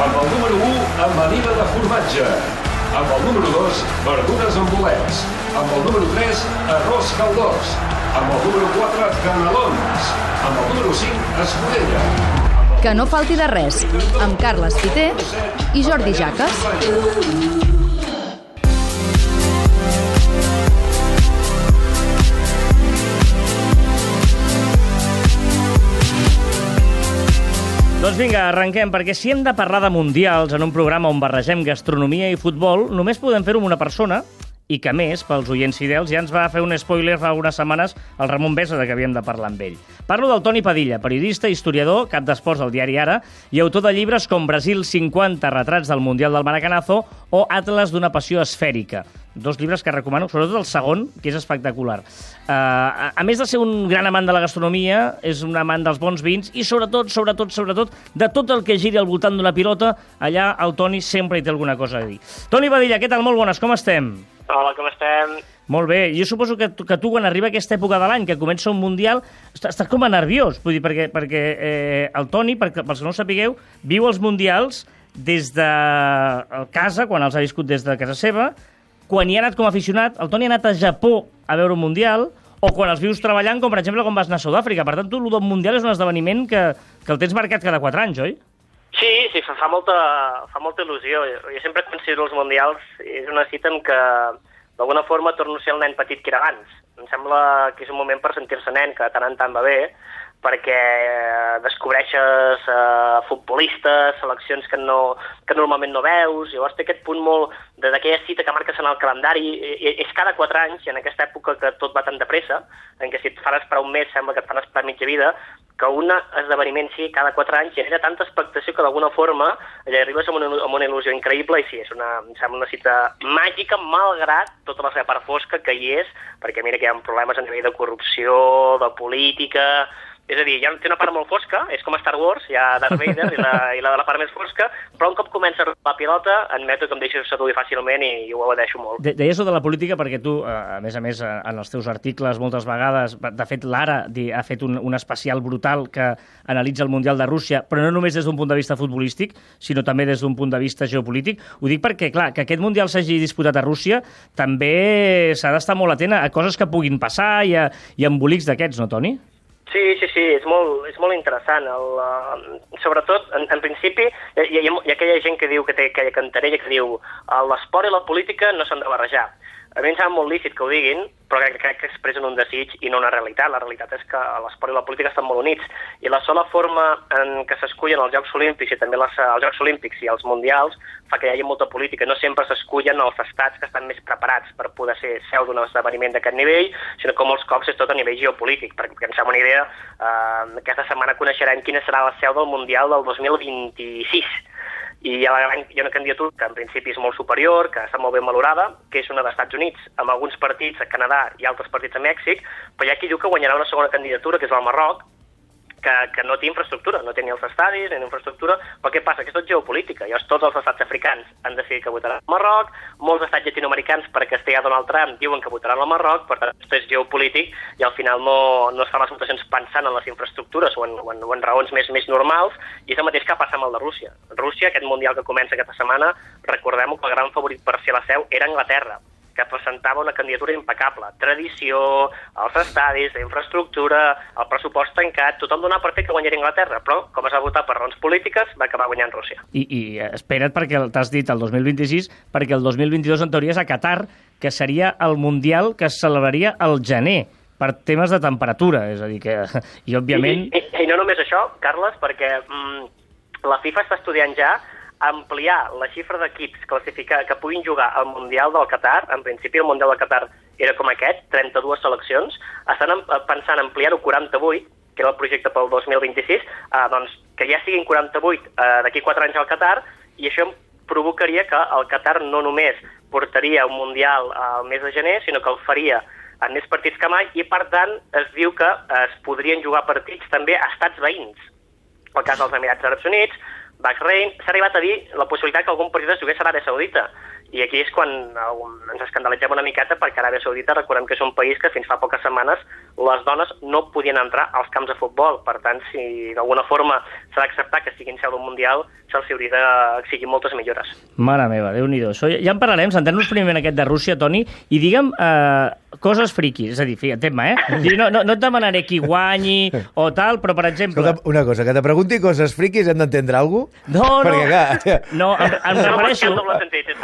Amb el número 1, amanida de formatge. Amb el número 2, verdures amb bolets. Amb el número 3, arròs caldós. Amb el número 4, canelons. Amb el número 5, escudella. Que no falti de res, amb Carles Piter i Jordi Jaques. Doncs vinga, arrenquem, perquè si hem de parlar de mundials en un programa on barregem gastronomia i futbol, només podem fer-ho amb una persona i que, més, pels oients fidels, ja ens va fer un spoiler fa unes setmanes el Ramon Besa de que havíem de parlar amb ell. Parlo del Toni Padilla, periodista, historiador, cap d'esports del diari Ara i autor de llibres com Brasil 50 retrats del Mundial del Maracanazo o Atlas d'una passió esfèrica dos llibres que recomano, sobretot el segon, que és espectacular. Uh, a, a més de ser un gran amant de la gastronomia, és un amant dels bons vins i sobretot, sobretot, sobretot, de tot el que giri al voltant d'una pilota, allà el Toni sempre hi té alguna cosa a dir. Toni Badilla, què tal? Molt bones, com estem? Hola, com estem? Molt bé. Jo suposo que, tu, que tu, quan arriba aquesta època de l'any, que comença un Mundial, estàs, estàs com a nerviós, vull dir, perquè, perquè eh, el Toni, perquè, pels que no ho sapigueu, viu els Mundials des de casa, quan els ha viscut des de casa seva, quan hi ha anat com a aficionat, el Toni ha anat a Japó a veure un Mundial, o quan els vius treballant, com per exemple quan vas anar a Sud-àfrica. Per tant, tu, el Mundial és un esdeveniment que, que el tens marcat cada 4 anys, oi? Sí, sí, fa, molta, fa molta il·lusió. Jo, jo sempre considero els Mundials és una cita en què d'alguna forma torno a ser el nen petit que era abans. Em sembla que és un moment per sentir-se nen, que tant en tant va bé, perquè descobreixes eh, futbolistes, seleccions que, no, que normalment no veus, llavors té aquest punt molt d'aquella cita que marques en el calendari, és cada quatre anys, i en aquesta època que tot va tan de pressa, en què si et fan esperar un mes sembla que et fan esperar mitja vida, que un esdeveniment sí, cada quatre anys genera tanta expectació que d'alguna forma allà arribes amb una, amb una il·lusió increïble i sí, és una, em sembla una cita màgica malgrat tota la seva part fosca que hi és, perquè mira que hi ha problemes a nivell de corrupció, de política, és a dir, ja té una part molt fosca, és com Star Wars, hi ha Darth Vader i la, i la de la part més fosca, però un cop comença la pilota, admeto que em deixo seduir fàcilment i, i ho obedeixo molt. De, deies de la política perquè tu, eh, a més a més, eh, en els teus articles moltes vegades, de fet l'Ara ha fet un, un especial brutal que analitza el Mundial de Rússia, però no només des d'un punt de vista futbolístic, sinó també des d'un punt de vista geopolític. Ho dic perquè, clar, que aquest Mundial s'hagi disputat a Rússia també s'ha d'estar molt atent a coses que puguin passar i a, i a embolics d'aquests, no, Toni? Sí, sí, sí, és molt, és molt interessant. El, uh, sobretot, en, en principi, hi, hi, hi ha aquella gent que diu que té aquella cantarella que diu l'esport i la política no s'han de barrejar. A mi em sembla molt lícit que ho diguin, però crec, crec que expressen un desig i no una realitat. La realitat és que l'esport i la política estan molt units. I la sola forma en què s'escullen els Jocs Olímpics i també les, els Jocs Olímpics i els Mundials fa que hi hagi molta política. No sempre s'escullen els estats que estan més preparats per poder ser seu d'un esdeveniment d'aquest nivell, sinó que molts cops és tot a nivell geopolític. Perquè ens fem una idea, eh, aquesta setmana coneixerem quina serà la seu del Mundial del 2026 i hi ha, hi ha una candidatura que en principi és molt superior, que està molt ben valorada, que és una dels Estats Units, amb alguns partits a Canadà i altres partits a Mèxic, però hi ha qui diu que guanyarà una segona candidatura, que és el Marroc, que, que no té infraestructura, no té ni els estadis ni infraestructura, però què passa? Que és tot geopolítica. Llavors tots els estats africans han decidit que votaran al Marroc, molts estats llatinoamericans perquè estigui Donald Trump diuen que votaran al Marroc, per tant, és geopolític i al final no, no es fan les votacions pensant en les infraestructures o en, o en, o en raons més, més normals, i és el mateix que passa amb el de Rússia. Rússia, aquest Mundial que comença aquesta setmana, recordem que el gran favorit per ser la seu era Anglaterra, que presentava una candidatura impecable. Tradició, els estadis, la infraestructura, el pressupost tancat, tothom donava per fer que guanyaria Anglaterra, però com es va votar per raons polítiques, va acabar guanyant Rússia. I, i espera't perquè t'has dit el 2026, perquè el 2022 en teoria és a Qatar, que seria el Mundial que es celebraria al gener per temes de temperatura, és a dir que... I, òbviament... I, i, i no només això, Carles, perquè mm, la FIFA està estudiant ja ampliar la xifra d'equips que puguin jugar al Mundial del Qatar, en principi el Mundial del Qatar era com aquest, 32 seleccions, estan pensant ampliar-ho 48, que era el projecte pel 2026, eh, doncs que ja siguin 48 eh, d'aquí 4 anys al Qatar, i això provocaria que el Qatar no només portaria un Mundial al mes de gener, sinó que el faria en més partits que mai, i per tant es diu que es podrien jugar partits també a estats veïns. El cas dels Emirats Arabs Units, Bahrein, s'ha arribat a dir la possibilitat que algun partit es jugués a Aràbia Saudita. I aquí és quan ens escandalitzem una miqueta perquè Aràbia Saudita recordem que és un país que fins fa poques setmanes les dones no podien entrar als camps de futbol. Per tant, si d'alguna forma s'ha d'acceptar que siguin seu d'un Mundial, se'ls hauria d'exigir moltes millores. Mare meva, déu nhi Ja en parlarem, centrem-nos primer en aquest de Rússia, Toni, i digue'm eh, coses friquis, és a dir, fica, tema, eh? No, no, no et demanaré qui guanyi o tal, però, per exemple... Escolta, una cosa, que te pregunti coses friquis hem d'entendre alguna cosa? No, no. Perquè, clar... No, em, em refereixo...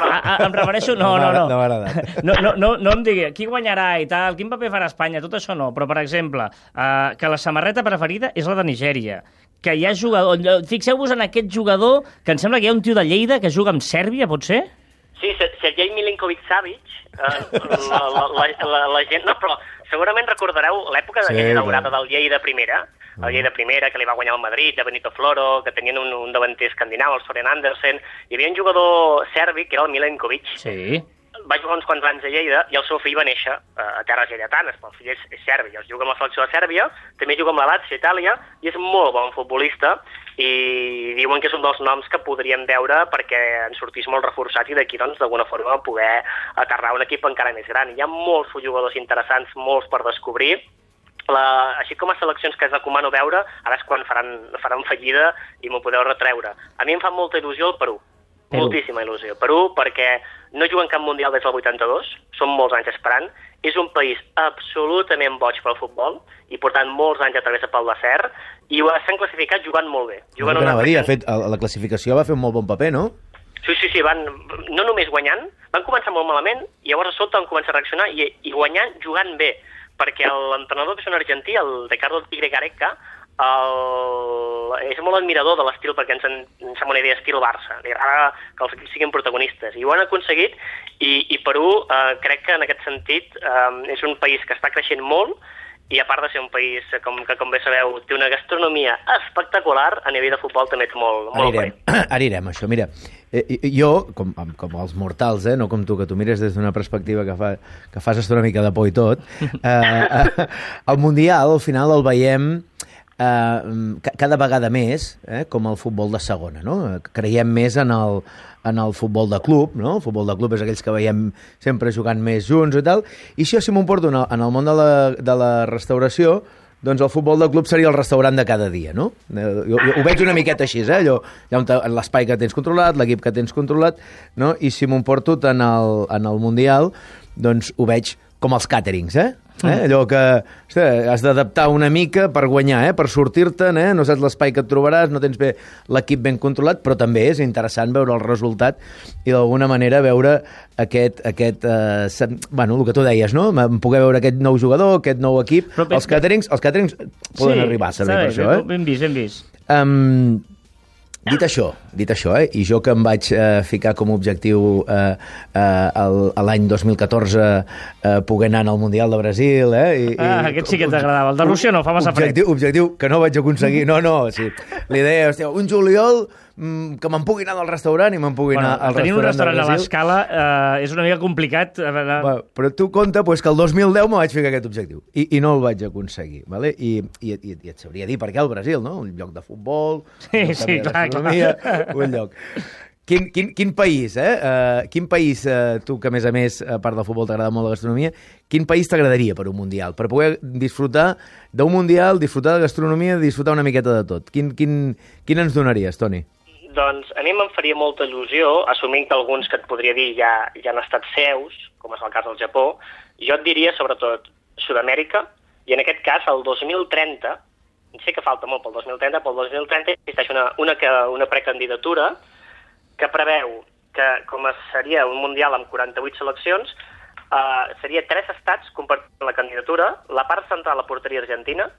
A, a, em refereixo... No, no, no. No, no, no, no em digui qui guanyarà i tal, quin paper farà Espanya, tot això no. Però, per exemple, eh, que la samarreta preferida és la de Nigèria, que hi ha jugador... Fixeu-vos en aquest jugador, que em sembla que hi ha un tio de Lleida que juga amb Sèrbia, pot ser? Sí, Sergei Milinkovic-Savic, eh, la, la, la, la, la gent... No, però segurament recordareu l'època sí, d'aquella daurada del del de primera, el Lleida primera, que li va guanyar el Madrid, de Benito Floro, que tenien un, un davanter escandinau, el Soren Andersen, hi havia un jugador serbi, que era el Milenkovic, sí. va jugar uns quants anys a Lleida i el seu fill va néixer eh, a terres lleidatanes, però el fill és, és serbi, els juga amb la selecció de Sèrbia, també juga amb la Lazio Itàlia i és molt bon futbolista. I diuen que és un dels noms que podríem veure perquè en sortís molt reforçat i d'aquí doncs d'alguna forma poder aterrar un equip encara més gran. Hi ha molts jugadors interessants, molts per descobrir, la, així com a seleccions que es recomano veure, ara és quan faran, faran fallida i m'ho podeu retreure. A mi em fa molta il·lusió el Perú, Perú. moltíssima il·lusió. Perú perquè no juguen cap mundial des del 82, són molts anys esperant, és un país absolutament boig pel futbol i portant molts anys a través pel desert i s'han classificat jugant molt bé. Jugant no, una dir, ha fet, la classificació va fer un molt bon paper, no? Sí, sí, sí, van, no només guanyant, van començar molt malament i llavors a sota van començar a reaccionar i, i guanyant jugant bé perquè l'entrenador un argentí, el de Carlos Tigre Gareca, el... és molt admirador de l'estil perquè ens, en, ens sembla una idea estil Barça. Li agrada que els equips siguin protagonistes. I ho han aconseguit i, i Perú eh, crec que en aquest sentit eh, és un país que està creixent molt i a part de ser un país com, que, com bé sabeu, té una gastronomia espectacular, a nivell de futbol també té molt, molt anirem, bé. Anirem, això. Mira, eh, jo, com, com els mortals, eh, no com tu, que tu mires des d'una perspectiva que, fa, que fas una mica de por i tot, eh, eh, el Mundial, al final, el veiem eh, cada vegada més eh, com el futbol de segona. No? Creiem més en el, en el futbol de club, no? El futbol de club és aquells que veiem sempre jugant més junts i tal. I això, si m'ho en en el món de la, de la restauració, doncs el futbol de club seria el restaurant de cada dia, no? Eh, jo, jo ho veig una miqueta així, eh? Allò, allà l'espai que tens controlat, l'equip que tens controlat, no? I si m'ho porto en el, en el Mundial, doncs ho veig com els càterings, eh? Eh? Allò que ostres, has d'adaptar una mica per guanyar, eh? per sortir-te'n, eh? no saps l'espai que et trobaràs, no tens bé l'equip ben controlat, però també és interessant veure el resultat i d'alguna manera veure aquest, aquest eh, bueno, el que tu deies, no? poder veure aquest nou jugador, aquest nou equip. Però, els caterings, els caterings poden sí, arribar a servir per això. Eh? Ben vist, ben vist. Um, Dit això, dit això, eh, i jo que em vaig eh, ficar com a objectiu eh, eh, l'any 2014 eh, poder anar al Mundial de Brasil... Eh, i, ah, i, aquest sí que t'agradava. El de Rússia no, fa massa objectiu, fred. Objectiu que no vaig aconseguir. No, no, sí. L'idea, hòstia, un juliol mm, que me'n pugui anar del restaurant i me'n pugui bueno, anar al tenir restaurant un restaurant a l'escala eh, és una mica complicat. Eh, bueno, però tu compta pues, que el 2010 me vaig ficar aquest objectiu i, i no el vaig aconseguir. Vale? I, i, i, I et sabria dir per què el Brasil, no? Un lloc de futbol, sí, sí, clar, clar. Un lloc. Quin, quin, quin país, eh? Uh, quin país, uh, tu que a més a més, a part del futbol t'agrada molt la gastronomia, quin país t'agradaria per un Mundial? Per poder disfrutar d'un Mundial, disfrutar de gastronomia, disfrutar una miqueta de tot. Quin, quin, quin ens donaries, Toni? Doncs a mi me'n faria molta il·lusió, assumint que alguns que et podria dir ja, ja han estat seus, com és el cas del Japó, jo et diria sobretot Sud-amèrica, i en aquest cas el 2030, sé que falta molt pel 2030, pel 2030 existeix una, una, una precandidatura que preveu que, com seria un mundial amb 48 seleccions, eh, seria tres estats compartint la candidatura, la part central la portaria Argentina,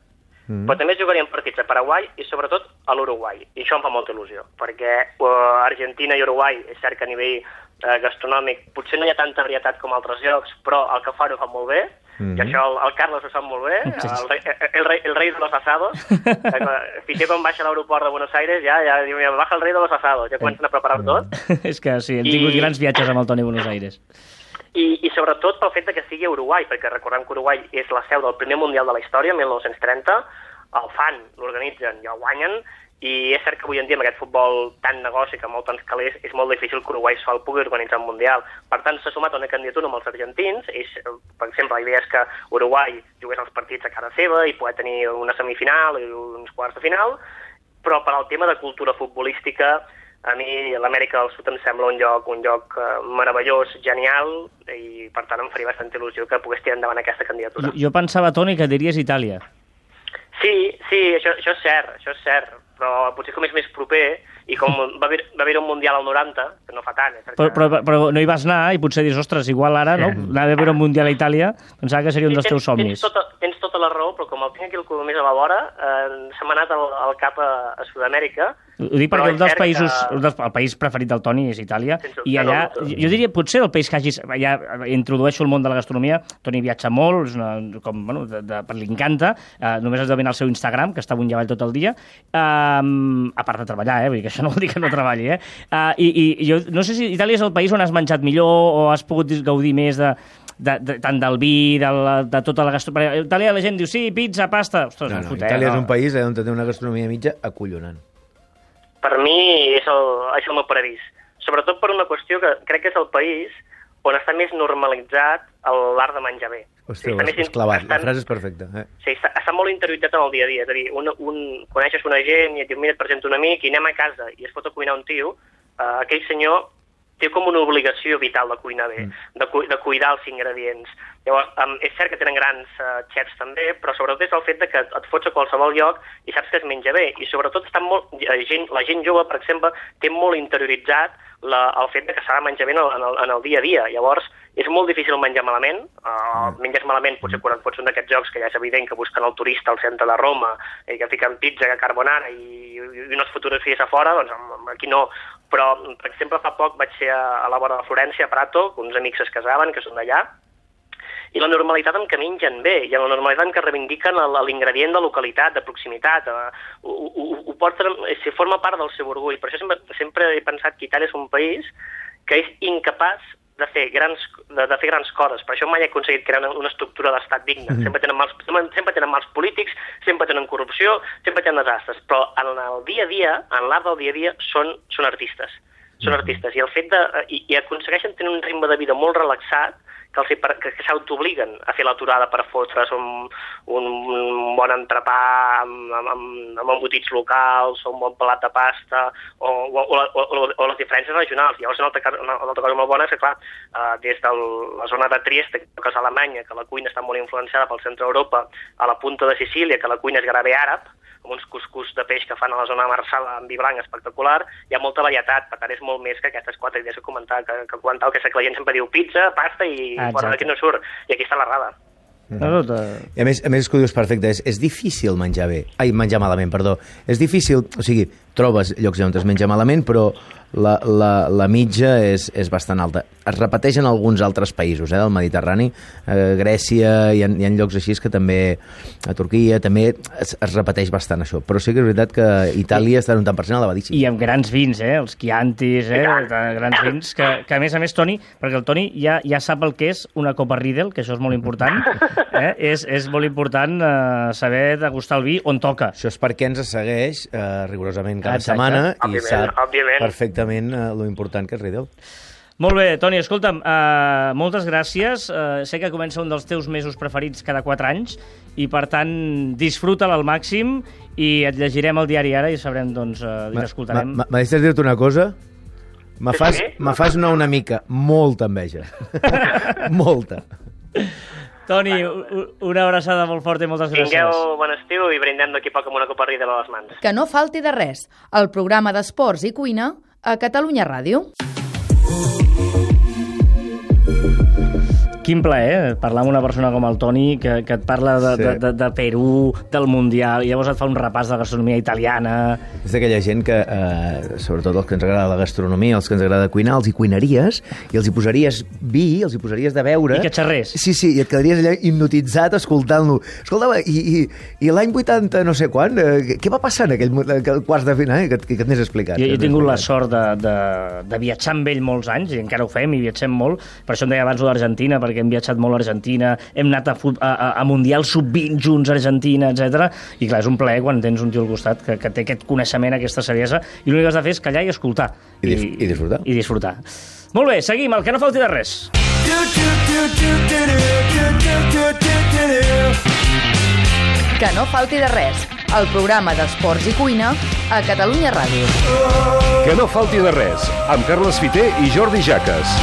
Mm. Però també jugarien partits a Paraguai i sobretot a l'Uruguai. I això em fa molta il·lusió, perquè uh, Argentina i Uruguai és cert que a nivell uh, gastronòmic potser no hi ha tanta varietat com altres llocs, però el que fan ho fa molt bé, mm -hmm. i això el, el Carlos ho sap molt bé, el, rei, el, rei, el rei de los asados. Fixer quan baixa a l'aeroport de Buenos Aires, ja, ja diu, baja el rei de los asados, ja comencen a preparar tot. és que sí, hem tingut I... grans viatges amb el Toni Buenos Aires. I, i sobretot pel fet que sigui Uruguai, perquè recordem que Uruguai és la seu del primer Mundial de la història, 1930, el fan, l'organitzen i el guanyen, i és cert que avui en dia amb aquest futbol tan negoci que molt tants calés és molt difícil que Uruguai sol pugui organitzar un Mundial. Per tant, s'ha sumat a una candidatura amb els argentins. Ells, eh, per exemple, la idea és que Uruguai jugués els partits a cara seva i poder tenir una semifinal i uns quarts de final, però per al tema de cultura futbolística a mi l'Amèrica del Sud em sembla un lloc, un lloc uh, meravellós, genial, i per tant em faria bastanta il·lusió que pogués tirar endavant aquesta candidatura. Jo, jo pensava, Toni, que diries Itàlia. Sí, sí, això, això és cert, això és cert però potser com és més proper, i com va haver, va haver un Mundial al 90, que no fa tant... Eh, però, però, però no hi vas anar i potser dius, ostres, igual ara, no? Anar a veure un Mundial a Itàlia, pensava que seria un dels teus somnis. Tens tota, tens tota la raó, però com el tinc aquí el més a la vora, eh, se m'ha anat al, al cap a, a Sud-amèrica, ho dic perquè un dels països, que... dels, el país preferit del Toni és Itàlia, i allà, jo diria, potser el país que hagis, ja introdueixo el món de la gastronomia, Toni viatja molt, és una, com, bueno, de, de, li encanta, eh, només has de veure el seu Instagram, que està un llavall tot el dia, eh, a part de treballar, eh, vull dir que això no vol dir que no treballi, eh, uh, i, i jo no sé si Itàlia és el país on has menjat millor o has pogut gaudir més de, de, de, tant del vi, de, la, de tota la gastronomia. A Itàlia la gent diu, sí, pizza, pasta... Ostres, no, no, fotem, Itàlia no. és un país eh, on té una gastronomia mitja acollonant per mi és el, és el meu paradís. Sobretot per una qüestió que crec que és el país on està més normalitzat l'art de menjar bé. Hòstia, sí, més, és clavat, estan, la frase és perfecta. Eh? Sí, està, està molt interioritzat en el dia a dia. És a dir, un, un, coneixes una gent i et diu, mira, et presento un amic i anem a casa i es pot a cuinar un tio, uh, aquell senyor té com una obligació vital de cuinar bé, mm. de, cu de cuidar els ingredients. Llavors, um, és cert que tenen grans uh, xefs també, però sobretot és el fet de que et fots a qualsevol lloc i saps que es menja bé. I sobretot està molt, la, gent, la gent jove, per exemple, té molt interioritzat la, el fet de que s'ha de menjar bé en el, en, el, en el dia a dia. Llavors, és molt difícil menjar malament. Uh, menges malament potser quan et fots un d'aquests jocs que ja és evident que busquen el turista al centre de Roma i que fiquen pizza, carbonara i, i unes fotografies a fora, doncs aquí no però, per exemple, fa poc vaig ser a, a la vora de Florència, a Prato, uns amics es casaven, que són d'allà, i la normalitat en què mengen bé, i la normalitat en què reivindiquen l'ingredient de localitat, de proximitat, eh, ho, ho, ho porten, si forma part del seu orgull. Per això sempre, sempre he pensat que Itàlia és un país que és incapaç de fer grans, de, de fer grans coses. Per això mai he aconseguit crear una, una estructura d'estat digna. Mm. Sempre, tenen mals, sempre tenen mals polítics, sempre tenen corrupció, sempre tenen desastres. Però en el dia a dia, en l'art del dia a dia, són, són artistes. Són mm. artistes. I el fet de... I, i aconsegueixen tenir un ritme de vida molt relaxat, que, els, que, que s'autobliguen a fer l'aturada per fotre's un, un, un bon entrepà amb, amb, amb embotits locals o un bon plat de pasta o, o, o, o, o les diferències regionals. Llavors, una altra, una, una altra cosa molt bona és que, clar, eh, des de la zona de Trieste, que és Alemanya, que la cuina està molt influenciada pel centre d'Europa, a la punta de Sicília, que la cuina és gairebé àrab, amb uns cuscús de peix que fan a la zona de Marsala amb vi blanc espectacular, hi ha molta varietat, per tant és molt més que aquestes quatre idees que comentava, que, que comentava que la gent sempre diu pizza, pasta i ah, fora d'aquí no surt, i aquí està l'errada. Mm -hmm. I a més, a més que ho dius perfecte, és, és difícil menjar bé, ai, menjar malament, perdó, és difícil, o sigui, trobes llocs on es menja malament, però la, la, la mitja és, és bastant alta. Es repeteix en alguns altres països eh, del Mediterrani, eh, Grècia, hi ha, hi ha llocs així que també, a Turquia, també es, es repeteix bastant això, però sí que és veritat que Itàlia està en un tant per cent elevadíssim. I amb grans vins, eh, els Chiantis, eh, grans vins, que, que a més a més, Toni, perquè el Toni ja, ja sap el que és una copa Riedel, que això és molt important, eh, és, és molt important eh, saber degustar el vi on toca. Això és perquè ens segueix eh, rigorosament cada Exacte. setmana òbviament, i sap òbviament. perfectament uh, lo important que és Riedel. Molt bé, Toni, escolta'm, uh, moltes gràcies. Uh, sé que comença un dels teus mesos preferits cada 4 anys i, per tant, disfruta'l al màxim i et llegirem el diari ara i sabrem, doncs, uh, i t'escoltarem. M'ha deixat dir-te una cosa? Me fas, me fas una, una mica, molta enveja. molta. Toni, una abraçada molt forta i moltes gràcies. Tingueu bon estiu i brindem d'aquí poc amb una copa de les mans. Que no falti de res. El programa d'esports i cuina a Catalunya Ràdio. Quin plaer parlar amb una persona com el Toni que, que et parla de, sí. de, de, de Perú, del Mundial, i llavors et fa un repàs de gastronomia italiana... És d'aquella gent que, eh, sobretot els que ens agrada la gastronomia, els que ens agrada cuinar, els hi cuinaries i els hi posaries vi, els hi posaries de beure... I que xerrés. Sí, sí, i et quedaries allà hipnotitzat escoltant-lo. Escolta, i, i, i l'any 80 no sé quan, eh, què va passar en aquell, aquell quarts de final? Eh, que, que, que n'has explicat. Jo, jo he tingut la sort de, de, de viatjar amb ell molts anys, i encara ho fem, i viatgem molt, per això em deia abans l'Argentina, perquè que hem viatjat molt a Argentina, hem anat a, a, a, Mundial Sub-20 junts a Argentina, etc. I clar, és un plaer quan tens un tio al costat que, que té aquest coneixement, aquesta saviesa, i l'únic que has de fer és callar i escoltar. I dis- i disfrutar. I disfrutar. Molt bé, seguim, el que no falti de res. Que no falti de res. El programa d'esports i cuina a Catalunya Ràdio. Que no falti de res, amb Carles Fiter i Jordi Jaques.